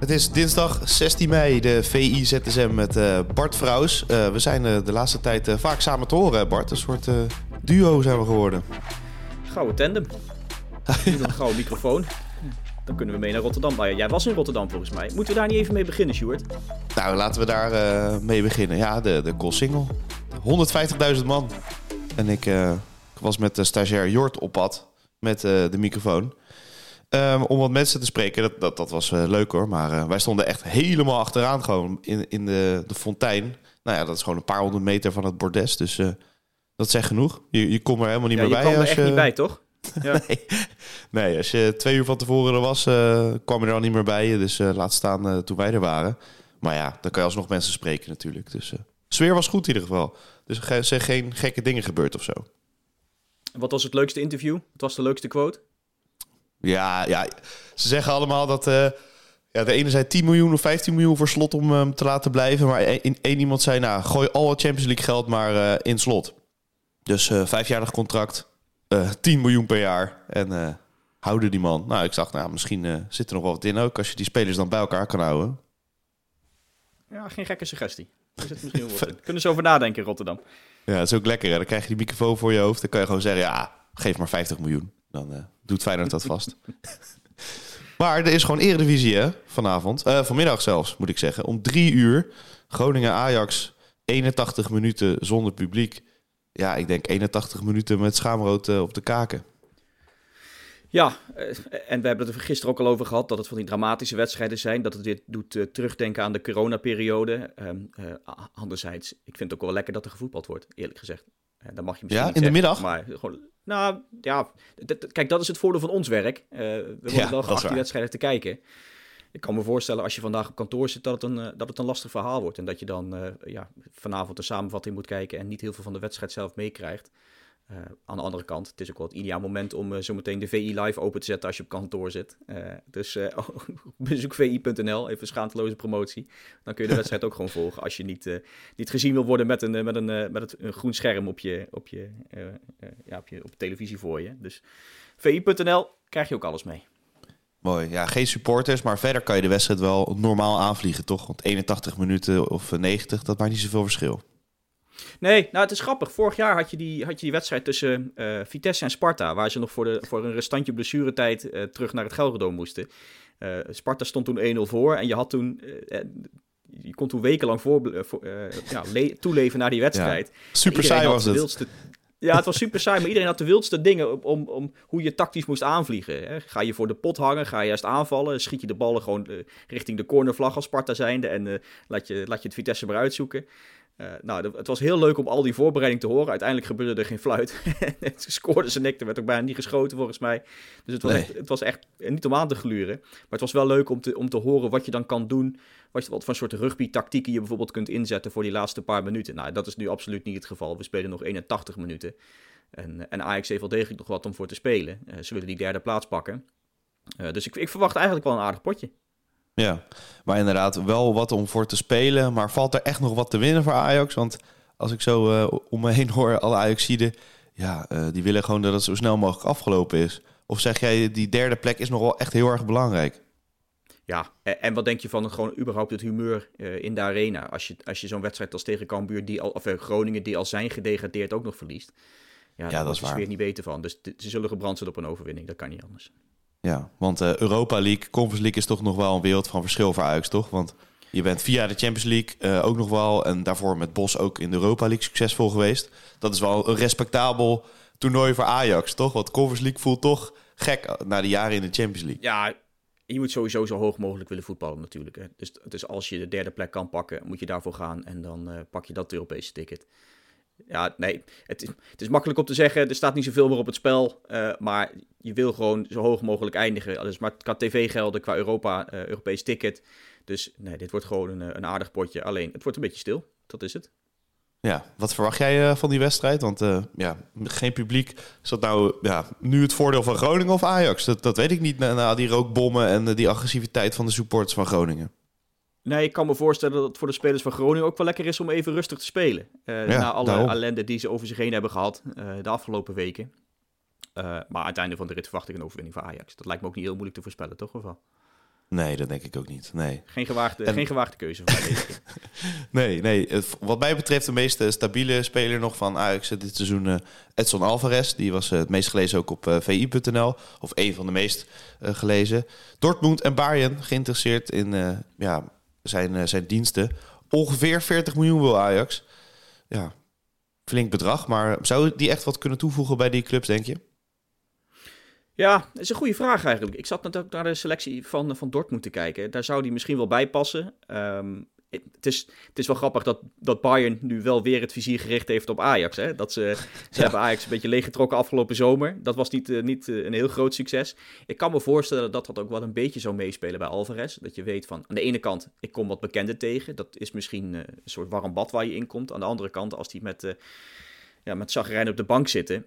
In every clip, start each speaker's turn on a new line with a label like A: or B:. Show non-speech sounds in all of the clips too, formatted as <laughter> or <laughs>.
A: Het is dinsdag 16 mei, de VI ZSM met uh, Bart Vrouws. Uh, we zijn uh, de laatste tijd vaak samen te horen, Bart. Een soort duo zijn we geworden.
B: Gouden tandem. <laughs> een gouden microfoon. Dan kunnen we mee naar Rotterdam. Nou ja, jij was in Rotterdam volgens mij. Moeten we daar niet even mee beginnen, Stuart?
A: Nou, laten we daar mee beginnen. Ja, de, de single. 150.000 man. En ik, ik was met de stagiair Jort op pad met de microfoon. Um, om wat mensen te spreken, dat, dat, dat was uh, leuk hoor. Maar uh, wij stonden echt helemaal achteraan gewoon in, in de, de fontein. Nou ja, dat is gewoon een paar honderd meter van het bordes. Dus uh, dat zegt genoeg. Je, je komt er helemaal niet
B: ja,
A: meer
B: je
A: bij.
B: Je kwam er echt niet bij, toch? <laughs>
A: Ja. nee. nee, als je twee uur van tevoren er was, kwam je er al niet meer bij. Dus laat staan toen wij er waren. Maar ja, dan kan je alsnog mensen spreken natuurlijk. Dus sfeer was goed in ieder geval. Dus er zijn geen gekke dingen gebeurd of zo.
B: Wat was het leukste interview? Wat was de leukste quote?
A: Ja, ja, ze zeggen allemaal dat uh, ja, de ene zei 10 miljoen of 15 miljoen voor slot om hem te laten blijven. Maar één, één iemand zei, nou, gooi al het Champions League geld maar uh, in slot. Dus uh, vijfjarig contract, 10 miljoen per jaar. En houden die man. Nou, ik zag, nou, misschien zit er nog wel wat in ook als je die spelers dan bij elkaar kan houden.
B: Ja, geen gekke suggestie. Misschien wel. <laughs> Kunnen ze over nadenken in Rotterdam.
A: Ja, dat is ook lekker. Hè? Dan krijg je die microfoon voor je hoofd. Dan kan je gewoon zeggen, ja, geef maar 50 miljoen. Dan uh, doet Feyenoord dat vast. maar er is gewoon Eredivisie hè, vanavond. Uh, vanmiddag zelfs, moet ik zeggen. Om drie uur. Groningen-Ajax. 81 minuten zonder publiek. Ja, ik denk 81 minuten met schaamrood uh, op de kaken.
B: Ja, en we hebben het er gisteren ook al over gehad dat het van die dramatische wedstrijden zijn. Dat het dit doet terugdenken aan de coronaperiode. Um, anderzijds, ik vind het ook wel lekker dat er gevoetbald wordt, eerlijk gezegd. Dan mag je misschien
A: ja, in de middag?
B: Maar gewoon, nou ja, kijk, dat is het voordeel van ons werk. we worden ja, wel geacht die wedstrijden te kijken. Ik kan me voorstellen als je vandaag op kantoor zit dat het een, dat het een lastig verhaal wordt. En dat je dan ja, vanavond een samenvatting moet kijken en niet heel veel van de wedstrijd zelf meekrijgt. Uh, aan de andere kant, het is ook wel het ideaal moment om uh, zometeen de VI Live open te zetten als je op kantoor zit. Uh, dus <laughs> bezoek vi.nl, even schaamteloze promotie. Dan kun je de <laughs> wedstrijd ook gewoon volgen als je niet, niet gezien wil worden met een, met een, met het, een groen scherm op je, op, je, ja, op, je, op televisie voor je. Dus vi.nl krijg je ook alles mee.
A: Mooi. Ja, geen supporters, maar verder kan je de wedstrijd wel normaal aanvliegen, toch? Want 81 minuten of 90, dat maakt niet zoveel verschil.
B: Nee, nou het is grappig. Vorig jaar had je die, had je die wedstrijd tussen uh, Vitesse en Sparta, waar ze nog voor, de, voor een restantje blessuretijd uh, terug naar het Gelredome moesten. Uh, Sparta stond toen 1-0 voor en je had toen, je kon toen wekenlang voor, voor ja, toeleven naar die wedstrijd.
A: Ja, super saai was het.
B: Wildste, ja, het was super saai, maar iedereen had de wildste dingen om, om hoe je tactisch moest aanvliegen. Hè. Ga je voor de pot hangen, ga je eerst aanvallen, schiet je de ballen gewoon richting de cornervlag als Sparta zijnde en laat, je, laat je het Vitesse maar uitzoeken. Uh, nou, het was heel leuk om al die voorbereiding te horen. Uiteindelijk gebeurde er geen fluit. <laughs> Ze scoorden ze nek, er werd ook bijna niet geschoten volgens mij. Dus het was, nee. echt, het was echt niet om aan te gluren. Maar het was wel leuk om te, om te horen wat je dan kan doen. Wat, wat voor soort rugby-tactieken je bijvoorbeeld kunt inzetten voor die laatste paar minuten. Nou, dat is nu absoluut niet het geval. We spelen nog 81 minuten. En, en Ajax heeft wel degelijk nog wat om voor te spelen. Uh, ze willen die derde plaats pakken. Uh, dus ik, ik verwacht eigenlijk wel een aardig potje.
A: Ja, maar inderdaad wel wat om voor te spelen. Maar valt er echt nog wat te winnen voor Ajax? Want als ik zo uh, om me heen hoor, alle Ajaxiden... ja, uh, die willen gewoon dat het zo snel mogelijk afgelopen is. Of zeg jij, die derde plek is nog wel echt heel erg belangrijk?
B: Ja, en wat denk je van gewoon überhaupt het humeur uh, in de arena? Als je, als je zo'n wedstrijd als tegen Cambuur, die al, of Groningen, die al zijn gedegradeerd, ook nog verliest. Ja, ja dat is waar. weer niet beter van. Dus ze zullen gebrand zijn op een overwinning. Dat kan niet anders.
A: Ja, want uh, Europa League, Conference League is toch nog wel een wereld van verschil voor Ajax, toch? Want je bent via de Champions League uh, ook nog wel... en daarvoor met Bos ook in de Europa League succesvol geweest. Dat is wel een respectabel toernooi voor Ajax, toch? Want Conference League voelt toch gek na de jaren in de Champions League.
B: Ja, je moet sowieso zo hoog mogelijk willen voetballen natuurlijk. Hè. Dus, als je de derde plek kan pakken, moet je daarvoor gaan... en dan uh, pak je dat Europese ticket. Ja, nee. Het is, het is makkelijk om te zeggen, er staat niet zoveel meer op het spel. Uh, maar je wil gewoon zo hoog mogelijk eindigen. Dus maar qua tv-gelden, qua Europa, uh, Europees ticket. Dus nee, dit wordt gewoon een, een aardig potje. Alleen, het wordt een beetje stil. Dat is het.
A: Ja, wat verwacht jij van die wedstrijd? Want ja, geen publiek. Is dat nou ja, nu het voordeel van Groningen of Ajax? Dat, dat weet ik niet na, na die rookbommen en die agressiviteit van de supporters van Groningen.
B: Nee, ik kan me voorstellen dat het voor de spelers van Groningen ook wel lekker is om even rustig te spelen. Ja, na alle daarom. ellende die ze over zich heen hebben gehad de afgelopen weken. maar aan het einde van de rit verwacht ik een overwinning voor Ajax. Dat lijkt me ook niet heel moeilijk te voorspellen, toch? Of wel?
A: Nee, dat denk ik ook niet. Nee.
B: Geen, gewaagde, en... geen gewaagde keuze van deze keer. <laughs>
A: nee, nee. Wat mij betreft de meest stabiele speler nog van Ajax dit seizoen Edson Alvarez. Die was het meest gelezen ook op vi.nl. Of een van de meest gelezen. Dortmund en Bayern geïnteresseerd in ja, zijn, zijn diensten. Ongeveer 40 miljoen wil Ajax. Ja, flink bedrag. Maar zou die echt wat kunnen toevoegen bij die clubs, denk je?
B: Ja, dat is een goede vraag eigenlijk. Ik zat natuurlijk naar de selectie van, van Dortmund te kijken. Daar zou die misschien wel bij passen. Um, het, is, het is wel grappig dat, dat Bayern nu wel weer het vizier gericht heeft op Ajax. Hè? Dat ze, ze <laughs> hebben Ajax een beetje leeggetrokken afgelopen zomer. Dat was niet, uh, niet uh, een heel groot succes. Ik kan me voorstellen dat dat ook wel een beetje zou meespelen bij Alvarez. Dat je weet van, aan de ene kant, ik kom wat bekenden tegen. Dat is misschien uh, een soort warm bad waar je in komt. Aan de andere kant, als die met, ja, met zagrijn op de bank zitten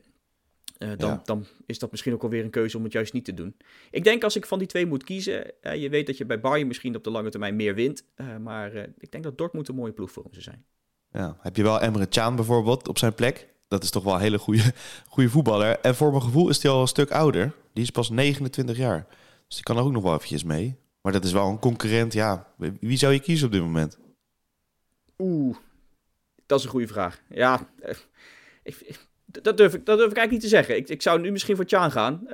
B: uh, dan, ja. dan, is dat misschien ook alweer een keuze om het juist niet te doen. Ik denk als ik van die twee moet kiezen, uh, je weet dat je bij Bayern misschien op de lange termijn meer wint. Uh, maar ik denk dat Dortmund een mooie ploeg voor hem zou zijn.
A: Ja, heb je wel Emre Can bijvoorbeeld op zijn plek? Dat is toch wel een hele goede, <laughs> goede voetballer. En voor mijn gevoel is hij al een stuk ouder. Die is pas 29 jaar. Dus die kan er ook nog wel eventjes mee. Maar dat is wel een concurrent. Ja, wie zou je kiezen op dit moment?
B: Oeh, dat is een goede vraag. Ja, ik, dat durf, ik, dat durf ik eigenlijk niet te zeggen. Ik, ik zou nu misschien voor Tjaan gaan. Uh,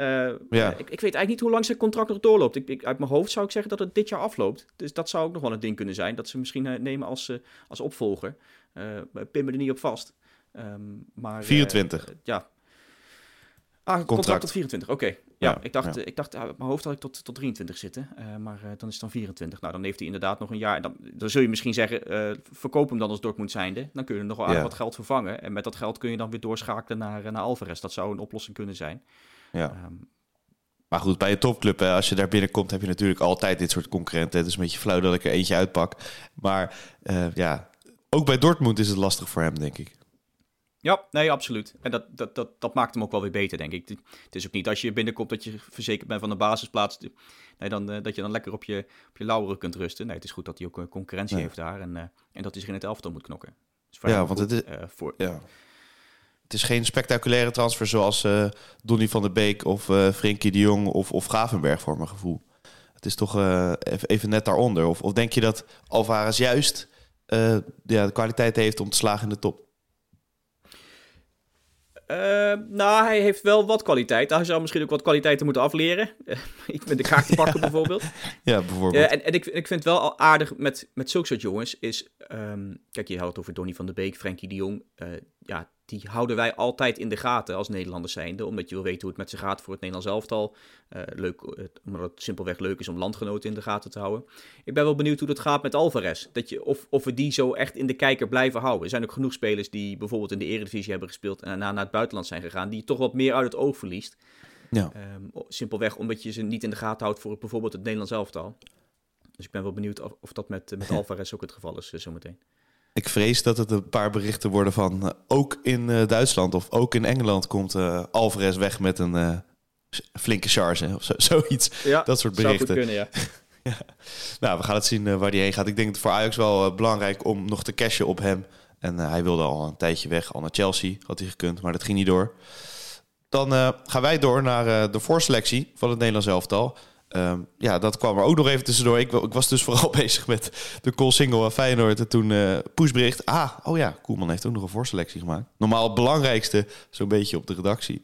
B: ja. ik, ik weet eigenlijk niet hoe lang zijn contract nog doorloopt. Ik, ik, uit mijn hoofd zou ik zeggen dat het dit jaar afloopt. Dus dat zou ook nog wel een ding kunnen zijn. Dat ze misschien uh, nemen als, uh, als opvolger. pin me er niet op vast. Um, maar,
A: 24.
B: ja, Ah, contract. contract tot 24, oké. Okay. Ja, ja, ik dacht, ja. ik dacht uit mijn hoofd had ik tot, tot 23 zitten, uh, maar uh, dan is het dan 24. Nou, dan heeft hij inderdaad nog een jaar. Dan, dan zul je misschien zeggen, uh, verkoop hem dan als Dortmund zijnde. Dan kun je nog wel ja. wat geld vervangen. En met dat geld kun je dan weer doorschakelen naar, naar Alvarez. Dat zou een oplossing kunnen zijn.
A: Ja. Um, maar goed, bij een topclub, als je daar binnenkomt, heb je natuurlijk altijd dit soort concurrenten. Het is een beetje flauw dat ik er eentje uitpak. Maar ja, ook bij Dortmund is het lastig voor hem, denk ik.
B: Ja, nee, absoluut. En dat, dat, dat, dat maakt hem ook wel weer beter, denk ik. Het is ook niet als je binnenkomt dat je verzekerd bent van de basisplaats. Nee, dan, uh, dat je dan lekker op je, op je lauweren kunt rusten. Nee, het is goed dat hij ook een concurrentie nee. heeft daar. En, uh, en dat hij zich in het elftal moet knokken.
A: Dus ja, want het is, uh, voor... ja. het is geen spectaculaire transfer zoals Donny van der Beek of Frenkie de Jong of, of Gravenberg voor mijn gevoel. Het is toch even, even net daaronder. Of, of denk je dat Alvarez juist ja, de kwaliteit heeft om te slagen in de top?
B: Uh, nou, hij heeft wel wat kwaliteit. Hij zou misschien ook wat kwaliteiten moeten afleren. <laughs> Iets met de kaart te pakken bijvoorbeeld.
A: Ja, bijvoorbeeld. <laughs>
B: Uh, en en ik, ik vind het wel al aardig met, met zulke soort jongens is... Um, kijk, je had het over Donny van der Beek, Frenkie de Jong. Uh, ja, die houden wij altijd in de gaten als Nederlanders zijnde. Omdat je wil weten hoe het met ze gaat voor het Nederlands elftal. Uh, leuk, uh, omdat het simpelweg leuk is om landgenoten in de gaten te houden. Ik ben wel benieuwd hoe dat gaat met Alvarez. Dat je, of, of we die zo echt in de kijker blijven houden. Er zijn ook genoeg spelers die bijvoorbeeld in de Eredivisie hebben gespeeld... en daarna naar het buitenland zijn gegaan... die je toch wat meer uit het oog verliest. Ja. Um, simpelweg omdat je ze niet in de gaten houdt voor bijvoorbeeld het Nederlands elftal. Dus ik ben wel benieuwd of, of dat met, met <laughs> Alvarez ook het geval is uh, zometeen.
A: Ik vrees dat het een paar berichten worden van uh, ook in uh, Duitsland of ook in Engeland komt uh, Alvarez weg met een flinke charge of zo, <laughs> zoiets.
B: Ja,
A: dat soort berichten.
B: Zou kunnen, ja. <laughs>
A: ja. Nou, we gaan het zien waar hij heen gaat. Ik denk het voor Ajax wel belangrijk om nog te cashen op hem. En hij wilde al een tijdje weg, al naar Chelsea had hij gekund, maar dat ging niet door. Dan gaan wij door naar de voorselectie van het Nederlands elftal. Um, ja, dat kwam er ook nog even tussendoor. Ik, ik was dus <laughs> vooral bezig met de call single en Feyenoord. En toen uh, pushbericht. Ah, oh ja, Koelman heeft ook nog een voorselectie gemaakt. Normaal het belangrijkste, zo'n beetje op de redactie.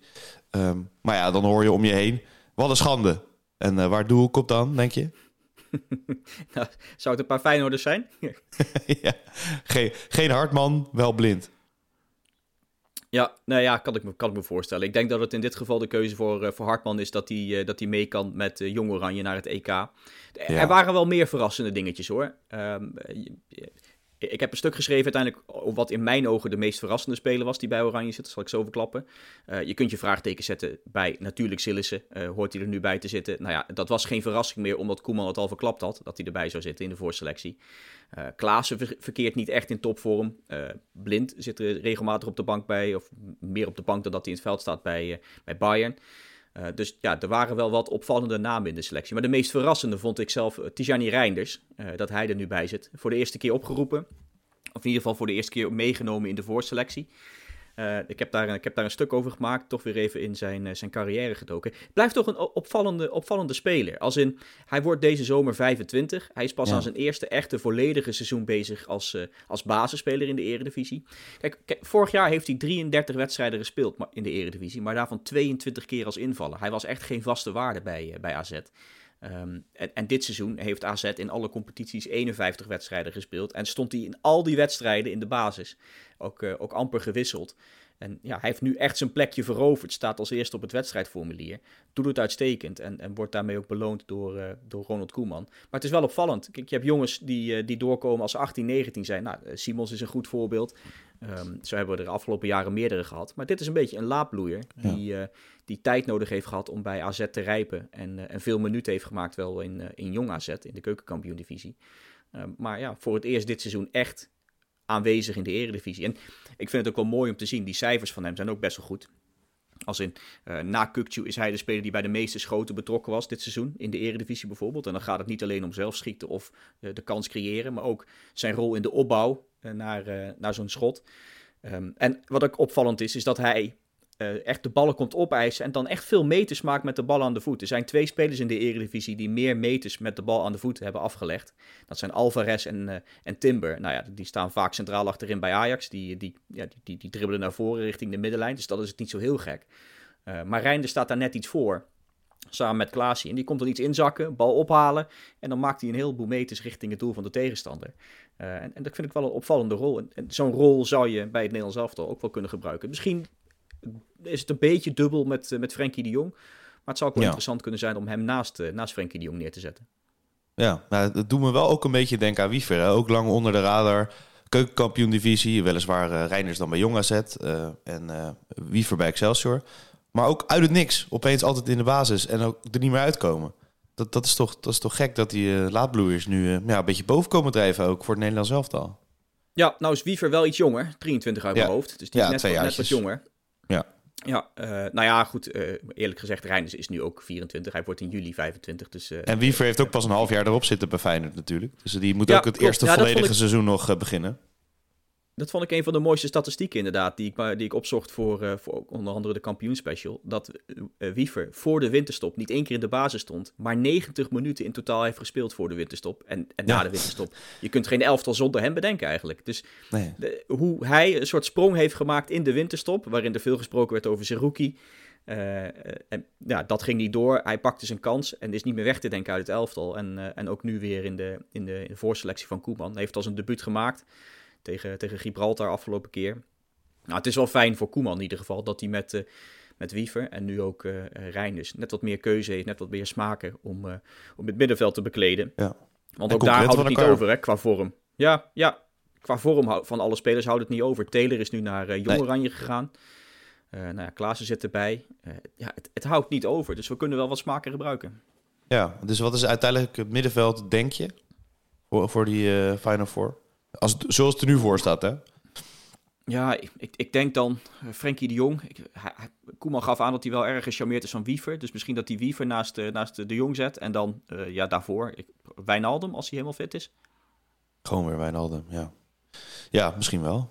A: Um, maar ja, dan hoor je om je heen. Wat een schande. En uh, waar doe ik op dan, denk je? <laughs>
B: nou, zou het een paar Feyenoorders zijn? <laughs>
A: ja, geen, geen Hartman, wel blind.
B: Ja, nou ja, kan ik, me, kan ik me voorstellen. Ik denk dat het in dit geval de keuze voor, uh, voor Hartman is dat hij, uh, dat hij mee kan met uh, Jong Oranje naar het EK. Er waren wel meer verrassende dingetjes hoor. Um, ik heb een stuk geschreven uiteindelijk wat in mijn ogen de meest verrassende speler was die bij Oranje zit. Dat zal ik zo verklappen. Uh, je kunt je vraagteken zetten bij natuurlijk Sillissen. Uh, hoort hij er nu bij te zitten? Nou ja, dat was geen verrassing meer omdat Koeman het al verklapt had. Dat hij erbij zou zitten in de voorselectie. Uh, Klaassen verkeert niet echt in topvorm. Blind zit er regelmatig op de bank bij. Of meer op de bank dan dat hij in het veld staat bij, bij Bayern. Uh, dus ja, er waren wel wat opvallende namen in de selectie. Maar de meest verrassende vond ik zelf uh, Tijani Reinders. Uh, dat hij er nu bij zit. Voor de eerste keer opgeroepen. Of in ieder geval voor de eerste keer meegenomen in de voorselectie. Uh, ik, heb daar, ik heb daar een stuk over gemaakt, toch weer even in zijn, uh, zijn carrière gedoken. Blijft toch een opvallende, opvallende speler. Als in, hij wordt deze zomer 25. Hij is pas ja. aan zijn eerste echte volledige seizoen bezig als, uh, als basisspeler in de eredivisie. Kijk, kijk, vorig jaar heeft hij 33 wedstrijden gespeeld in de eredivisie, maar daarvan 22 keer als invaller. Hij was echt geen vaste waarde bij, bij AZ. Um, en, dit seizoen heeft AZ in alle competities 51 wedstrijden gespeeld. En stond hij in al die wedstrijden in de basis. Ook, uh, ook amper gewisseld. En ja, hij heeft nu echt zijn plekje veroverd. Staat als eerste op het wedstrijdformulier. Doet het uitstekend. En, en wordt daarmee ook beloond door, uh, door Ronald Koeman. Maar het is wel opvallend. Je hebt jongens die, uh, die doorkomen als 18, 19 zijn. Nou, Simons is een goed voorbeeld. Um, zo hebben we er de afgelopen jaren meerdere gehad. Maar dit is een beetje een laadbloeier. Ja. Die, uh, die tijd nodig heeft gehad om bij AZ te rijpen. En, uh, en veel minuten heeft gemaakt wel in, uh, in jong AZ, in de keukenkampioen-divisie. maar ja, voor het eerst dit seizoen echt aanwezig in de eredivisie. En ik vind het ook wel mooi om te zien. Die cijfers van hem zijn ook best wel goed. Als in, na Kukcu is hij de speler die bij de meeste schoten betrokken was dit seizoen. In de eredivisie bijvoorbeeld. En dan gaat het niet alleen om zelfschieten of uh, de kans creëren. Maar ook zijn rol in de opbouw naar, naar zo'n schot. Um, en wat ook opvallend is, is dat hij echt de ballen komt opeisen. En dan echt veel meters maakt met de bal aan de voet. Er zijn twee spelers in de eredivisie die meer meters met de bal aan de voet hebben afgelegd. Dat zijn Alvarez en, en Timber. Nou ja, die staan vaak centraal achterin bij Ajax. Die, die, ja, die, die, dribbelen naar voren richting de middenlijn. Dus dat is het niet zo heel gek. Uh, maar Reinder staat daar net iets voor. Samen met Klaasie. En die komt er iets inzakken, bal ophalen. En dan maakt hij een heleboel meters richting het doel van de tegenstander. Uh, en, en, dat vind ik wel een opvallende rol. En, en zo'n rol zou je bij het Nederlands elftal ook wel kunnen gebruiken. Misschien is het een beetje dubbel met, uh, met Frenkie de Jong. Maar het zou ook wel ja. interessant kunnen zijn om hem naast, uh, naast Frenkie de Jong neer te zetten.
C: Ja, nou, dat doet me wel ook een beetje denken aan Wiever. Hè? Ook lang onder de radar. Keukenkampioen-divisie. Weliswaar uh, Reiners dan bij Jong AZ. en Wiever bij Excelsior. Maar ook uit het niks. Opeens altijd in de basis. En ook er niet meer uitkomen. Dat, dat, is, toch, dat is toch gek dat die uh, laadbloeiers nu uh, ja, een beetje boven komen drijven. Ook voor het Nederlands elftal.
B: Ja, nou is Wiever wel iets jonger. 23 uit
C: ja.
B: mijn hoofd. Dus die
C: ja,
B: is net, net wat jonger.
C: Ja.
B: Ja, uh, nou ja, goed. eerlijk gezegd, Reinders is nu ook 24. Hij wordt in juli 25. Dus,
C: en Wiever heeft ook pas een half jaar erop zitten bij Feyenoord natuurlijk. Dus die moet ja, ook het klopt. eerste volledige ik... seizoen nog beginnen.
B: Dat vond ik een van de mooiste statistieken inderdaad, die ik, die ik opzocht voor, uh, voor onder andere de kampioenspecial. Dat uh, Wiever voor de winterstop niet één keer in de basis stond, maar 90 minuten in totaal heeft gespeeld voor de winterstop en, en ja. na de winterstop. Je kunt geen elftal zonder hem bedenken eigenlijk. Dus
C: nee.
B: de, hoe hij een soort sprong heeft gemaakt in de winterstop, waarin er veel gesproken werd over Zerouki. Uh, en ja, dat ging niet door. Hij pakte zijn kans en is niet meer weg te denken uit het elftal. En, en ook nu weer in de, in de, in de voorselectie van Koeman. Hij heeft al zijn debuut gemaakt tegen, tegen Gibraltar afgelopen keer. Nou, het is wel fijn voor Koeman in ieder geval dat hij met, uh, met Wiever en nu ook uh, Reinders net wat meer keuze heeft, net wat meer smaken om, uh, om het middenveld te bekleden.
C: Ja.
B: Want ook daar houdt het niet over, hè, qua vorm. Ja, ja, qua vorm van alle spelers houdt het niet over. Taylor is nu naar uh, Jong nee. Oranje gegaan. Nou ja, Klaassen zit erbij. Ja, het, het, houdt niet over, dus we kunnen wel wat smaken gebruiken.
C: Ja, dus wat is uiteindelijk het middenveld, denk je, voor, voor die Final Four? Als, zoals het er nu voor staat, hè?
B: Ja, ik, ik denk dan uh, Frenkie de Jong. Ik, hij, Koeman gaf aan dat hij wel erg gecharmeerd is van Wiever. Dus misschien dat hij Wiever naast, uh, naast de Jong zet. En dan, uh, ja, daarvoor ik, Wijnaldum, als hij helemaal fit is.
C: Gewoon weer Wijnaldum, ja. Ja, misschien wel.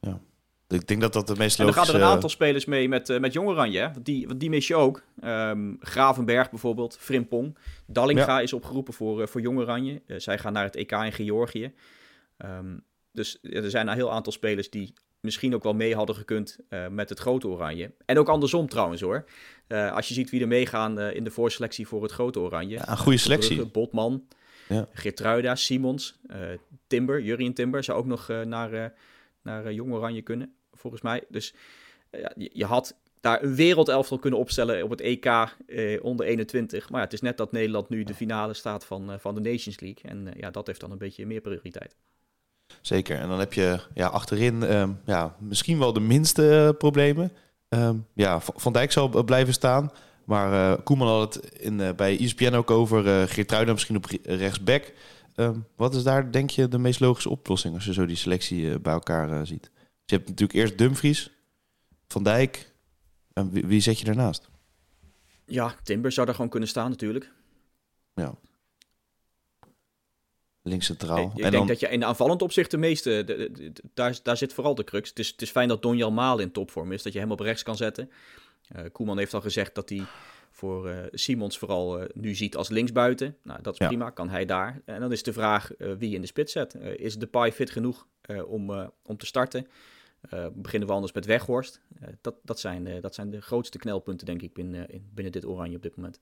C: Ja. Ik denk dat dat de meest
B: en
C: logische...
B: dan gaan er een aantal spelers mee met, uh, met Jong Oranje. Hè? Want die, want die mis je ook. Um, Gravenberg bijvoorbeeld, Frimpong. Dallinga ja. is opgeroepen voor, uh, voor Jong Oranje. Uh, zij gaan naar het EK in Georgië. Um, dus ja, er zijn een heel aantal spelers die misschien ook wel mee hadden gekund uh, met het grote oranje. En ook andersom trouwens hoor. Uh, als je ziet wie er meegaan uh, in de voorselectie voor het grote oranje.
C: Ja, een goede selectie.
B: Brugge, Botman,
C: ja.
B: Geertruida, Simons, Timber, Jurien Timber zou ook nog naar, naar Jong Oranje kunnen, volgens mij. Dus je, je, had daar een wereldelftal kunnen opstellen op het EK onder 21. Maar ja, het is net dat Nederland nu de finale staat van, van de Nations League. En ja, dat heeft dan een beetje meer prioriteit.
C: Zeker. En dan heb je ja, achterin ehm, ja, misschien wel de minste eh, problemen. Ehm, ja, Van Dijk zal b- blijven staan. Maar eh, Koeman had het in, eh, bij ESPN ook over eh Geertruiden misschien op re- rechtsback. Ehm, wat is daar, denk je, de meest logische oplossing als je zo die selectie eh, bij elkaar eh, ziet? Dus je hebt natuurlijk eerst Dumfries, Van Dijk. En wie, wie zet je daarnaast?
B: Ja, Timber zou daar gewoon kunnen staan natuurlijk.
C: Ja. Links centraal.
B: Ik, ik
C: en
B: denk
C: dan,
B: dat je in aanvallend opzicht de meeste, de- de- de- daar, daar zit vooral de crux. Het is, het is fijn dat Donjal Maal in topvorm is, dat je hem op rechts kan zetten. Eh, Koeman heeft al gezegd dat hij voor eh, Simons vooral eh, nu ziet als linksbuiten. Nou, dat is
C: Ja.
B: prima, kan hij daar. En dan is de vraag wie in de spits zet. Is Depay fit genoeg om, om te starten? Beginnen we anders met Weghorst? Dat, dat, zijn, dat zijn de grootste knelpunten, denk ik, binnen, in, binnen dit oranje op dit moment.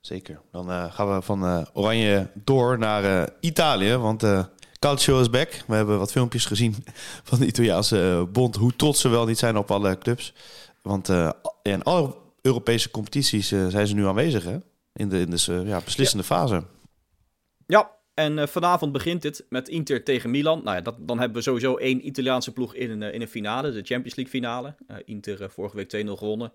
C: Zeker. Dan eh, gaan we van eh, Oranje door naar eh, Italië. Want Calcio is back. We hebben wat filmpjes gezien <laughs> van de Italiaanse bond. Hoe trots ze wel niet zijn op alle clubs. Want in alle Europese competities zijn ze nu aanwezig. Hè? In de, in de ja, beslissende fase.
B: Ja, en vanavond begint het met Inter tegen Milan. Nou ja, dat, dan hebben we sowieso één Italiaanse ploeg in een, in een finale, de Champions League finale. Inter vorige week 2-0 gewonnen.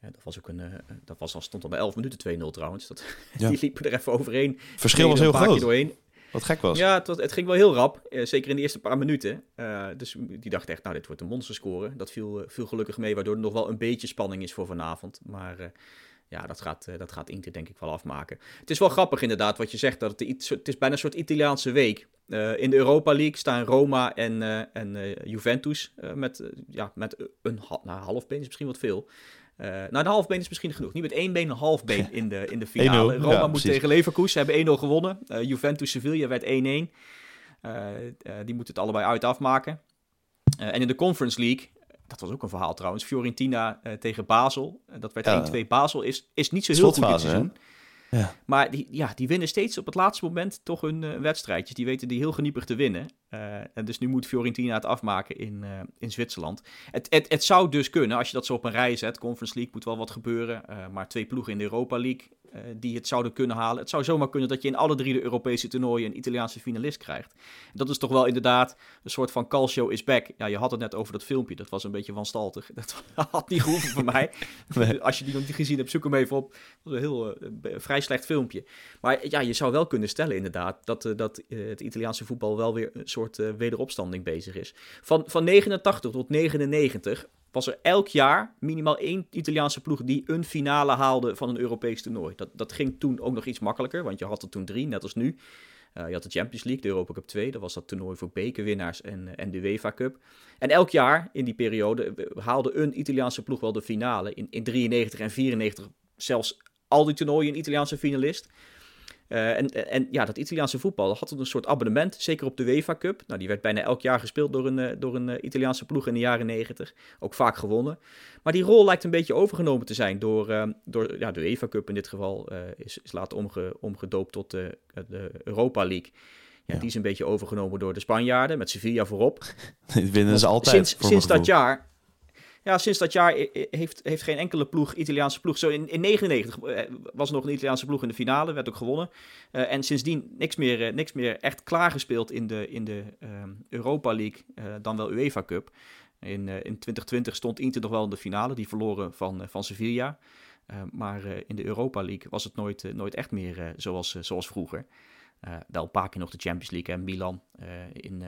B: Eh, dat was ook een, eh, dat was al, stond al bij 11 minuten 2-0 trouwens. Dat, <laughs>
C: Ja.
B: Die liepen er even overheen.
C: Verschil was heel groot.
B: Doorheen.
C: Wat gek was.
B: Ja, het, was- het ging wel heel rap. eh, zeker in de eerste paar minuten. Eh, dus die dacht echt, nou, dit wordt een monsterscore. Dat viel, viel gelukkig mee, waardoor er nog wel een beetje spanning is voor vanavond. Maar ja, dat gaat, dat gaat Inter denk ik wel afmaken. Het is wel grappig inderdaad wat je zegt. Dat het, iets- het is bijna een soort Italiaanse week. In de Europa League staan Roma en, en Juventus met, ja, met een nou, half is misschien wat veel. Eh nou, de half been is misschien genoeg. Niet met één been, een half been in de, in de finale. <laughs>
C: 1-0,
B: Roma
C: ja,
B: moet
C: precies.
B: tegen Leverkusen, hebben 1-0 gewonnen. Eh, Juventus Sevilla werd 1-1. Eh, die moeten het allebei uit afmaken. En in de Conference League, dat was ook een verhaal trouwens, Fiorentina tegen Basel. Dat werd
C: Ja.
B: 1-2. Basel is, is niet zo heel goed dit seizoen.
C: Ja.
B: Maar die, ja, die winnen steeds op het laatste moment toch hun wedstrijdjes. Die weten die heel geniepig te winnen. Eh, en dus nu moet Fiorentina het afmaken in, eh, in Zwitserland. Het, het, het zou dus kunnen, als je dat zo op een rij zet. Conference League moet wel wat gebeuren. eh, maar twee ploegen in de Europa League die het zouden kunnen halen. Het zou zomaar kunnen dat je in alle drie de Europese toernooien een Italiaanse finalist krijgt. Dat is toch wel inderdaad een soort van calcio is back. Ja, je had het net over dat filmpje. Dat was een beetje wanstaltig. <laughs> Dat had niet gehoeven van mij. <laughs>
C: Nee.
B: Als je die nog niet gezien hebt, zoek hem even op. Dat was een heel vrij slecht filmpje. Maar ja, je zou wel kunnen stellen inderdaad dat, dat het Italiaanse voetbal wel weer een soort eh, wederopstanding bezig is. Van, van 89 tot 99 was er elk jaar minimaal één Italiaanse ploeg die een finale haalde van een Europees toernooi. Dat, dat ging toen ook nog iets makkelijker, want je had er toen drie, net als nu. Eh, je had de Champions League, de Europa Cup 2. Dat was dat toernooi voor bekerwinnaars en, eh, en de UEFA Cup. En elk jaar in die periode haalde een Italiaanse ploeg wel de finale. In, in 93 en 94 zelfs al die toernooien een Italiaanse finalist. Eh, en, en ja, dat Italiaanse voetbal had een soort abonnement, zeker op de UEFA Cup. Nou, die werd bijna elk jaar gespeeld door een, eh, door een eh, Italiaanse ploeg in de jaren 90. Ook vaak gewonnen. Maar die rol lijkt een beetje overgenomen te zijn door, door ja, de UEFA Cup in dit geval. is, is later omge, omgedoopt tot de, de Europa League. Ja,
C: Ja.
B: Die is een beetje overgenomen door de Spanjaarden, met Sevilla voorop. <laughs>
C: Dit winnen ze altijd.
B: Sinds, sinds dat jaar. Ja, sinds dat jaar heeft, heeft geen enkele ploeg, Italiaanse ploeg. Zo in, in 99 eh, was nog een Italiaanse ploeg in de finale, werd ook gewonnen. Eh, en sindsdien niks meer, eh, niks meer echt klaargespeeld in de, in de ehm, Europa League, dan wel UEFA Cup. In, in 2020 stond Inter nog wel in de finale, die verloren van, van Sevilla. Maar in de Europa League was het nooit, nooit echt meer zoals, zoals vroeger. Wel een paar keer nog de Champions League en Milan in,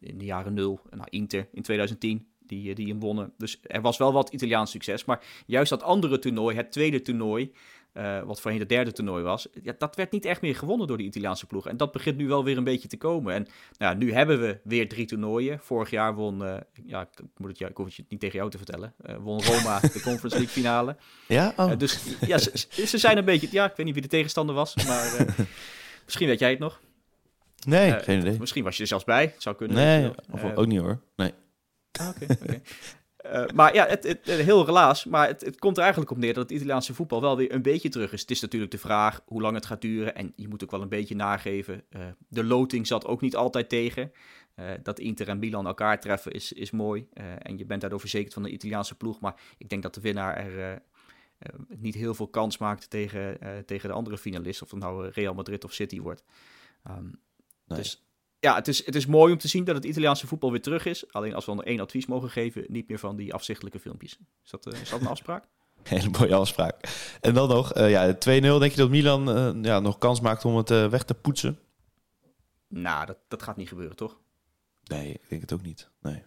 B: in de jaren nul. Nou, Inter in 2010, die, eh, die hem wonnen. Dus er was wel wat Italiaans succes. Maar juist dat andere toernooi, het tweede toernooi, eh, wat voorheen het derde toernooi was, ja, dat werd niet echt meer gewonnen door de Italiaanse ploeg. En dat begint nu wel weer een beetje te komen. En nou, nu hebben we weer drie toernooien. Vorig jaar won, eh, ja, ik, moet het, ja, ik hoef het je niet tegen jou te vertellen, won Roma <laughs> de Conference League finale.
C: Ja? Oh.
B: Dus ja, ze, zijn een beetje, ja, ik weet niet wie de tegenstander was, maar <laughs> misschien weet jij het nog.
C: nee, geen idee.
B: Misschien was je er zelfs bij, het zou kunnen.
C: Nee, of, ook niet hoor. Nee.
B: Ah, Oké. Eh, maar ja, het, het, eh, heel relaas. Maar het, het komt er eigenlijk op neer dat het Italiaanse voetbal wel weer een beetje terug is. Het is natuurlijk de vraag hoe lang het gaat duren. En je moet ook wel een beetje nageven. eh, de loting zat ook niet altijd tegen. Dat Inter en Milan elkaar treffen is, is mooi. En je bent daardoor verzekerd van de Italiaanse ploeg. Maar ik denk dat de winnaar er niet heel veel kans maakt tegen, tegen de andere finalist. Of het nou Real Madrid of City wordt.
C: Nee.
B: Dus ja, het is, het is mooi om te zien dat het Italiaanse voetbal weer terug is. Alleen als we dan één advies mogen geven, niet meer van die afzichtelijke filmpjes. Is dat, uh, is dat een afspraak? <laughs>
C: Hele mooie afspraak. En dan nog, uh, ja, 2-0. Denk je dat Milan uh, ja, nog kans maakt om het weg te poetsen?
B: Nou, dat, dat gaat niet gebeuren, toch?
C: Nee, ik denk het ook niet. Nee.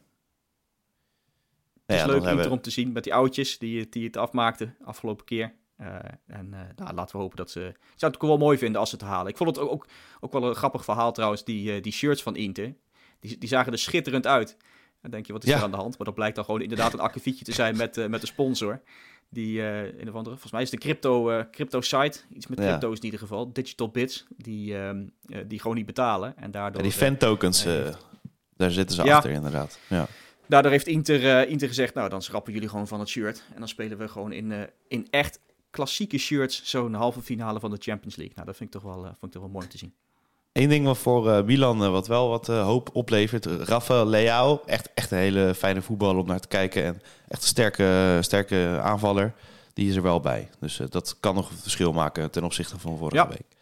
B: Het is ja, leuk om te zien met die oudjes die, die het afmaakten afgelopen keer. Uh, en uh, nou, laten we hopen dat ze... Ik zou het ook wel mooi vinden als ze het halen. Ik vond het ook, ook, wel een grappig verhaal trouwens, die, uh, die shirts van Inter. Die, die zagen er schitterend uit. Dan denk je, wat is ja. er aan de hand? Maar dat blijkt dan gewoon inderdaad een akkefietje te zijn met, met de sponsor. Die een of andere, volgens mij is de crypto, crypto site, iets met crypto's ja. in ieder geval, Digital Bits, die, die gewoon niet betalen. En daardoor,
C: ja, die fan tokens, daar zitten ze achter inderdaad. Ja.
B: Daardoor heeft Inter, Inter gezegd, nou dan schrappen jullie gewoon van het shirt. En dan spelen we gewoon in, in echt klassieke shirts zo'n halve finale van de Champions League. Nou, dat vind ik toch wel, uh, vond ik toch wel mooi te zien.
C: Eén ding wat voor uh, Milan uh, wat wel wat hoop oplevert. Rafa Leao, echt, echt een hele fijne voetballer om naar te kijken. En echt een sterke, sterke aanvaller. Die is er wel bij. Dus dat kan nog een verschil maken ten opzichte van vorige
B: ja.
C: week.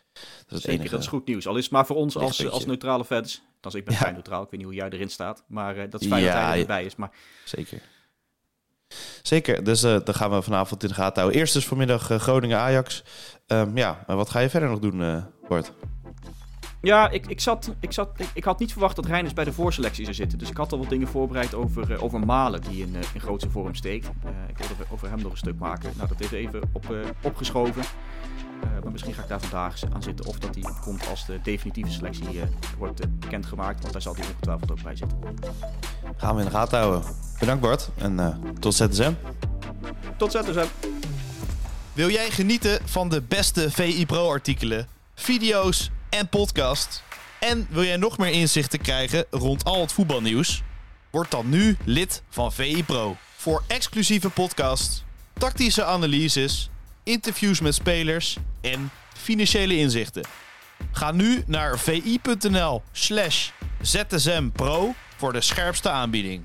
B: Dat is, Zeker, dat is goed nieuws. Al is het maar voor ons als, als neutrale fans. Dan ik ben ja. neutraal. Ik weet niet hoe jij erin staat. Maar dat is fijn ja, dat hij erbij is. Maar...
C: Zeker. Zeker, dus uh, dan gaan we vanavond in de gaten houden. Eerst dus vanmiddag uh, Groningen-Ajax. Um, ja, maar wat ga je verder nog doen, uh, Bart?
B: Ja, ik, ik, zat, ik, zat, ik, had niet verwacht dat Reiners bij de voorselectie zou zitten. Dus ik had al wat dingen voorbereid over, over Malen, die in, in grootste vorm steekt. ik wilde over hem nog een stuk maken. Nou, dat is even op, opgeschoven. Maar misschien ga ik daar vandaag aan zitten. Of dat hij komt als de definitieve selectie wordt bekendgemaakt. Want daar zal hij ongetwijfeld ook bij zitten.
C: Gaan we in de gaten houden. Bedankt Bart en uh, tot ZSM.
B: Tot ZSM.
A: Wil jij genieten van de beste VI Pro artikelen, video's en podcast? En wil jij nog meer inzichten krijgen rond al het voetbalnieuws? Word dan nu lid van VI Pro. Voor exclusieve podcasts, tactische analyses, interviews met spelers en financiële inzichten. Ga nu naar vi.nl slash zsmpro voor de scherpste aanbieding.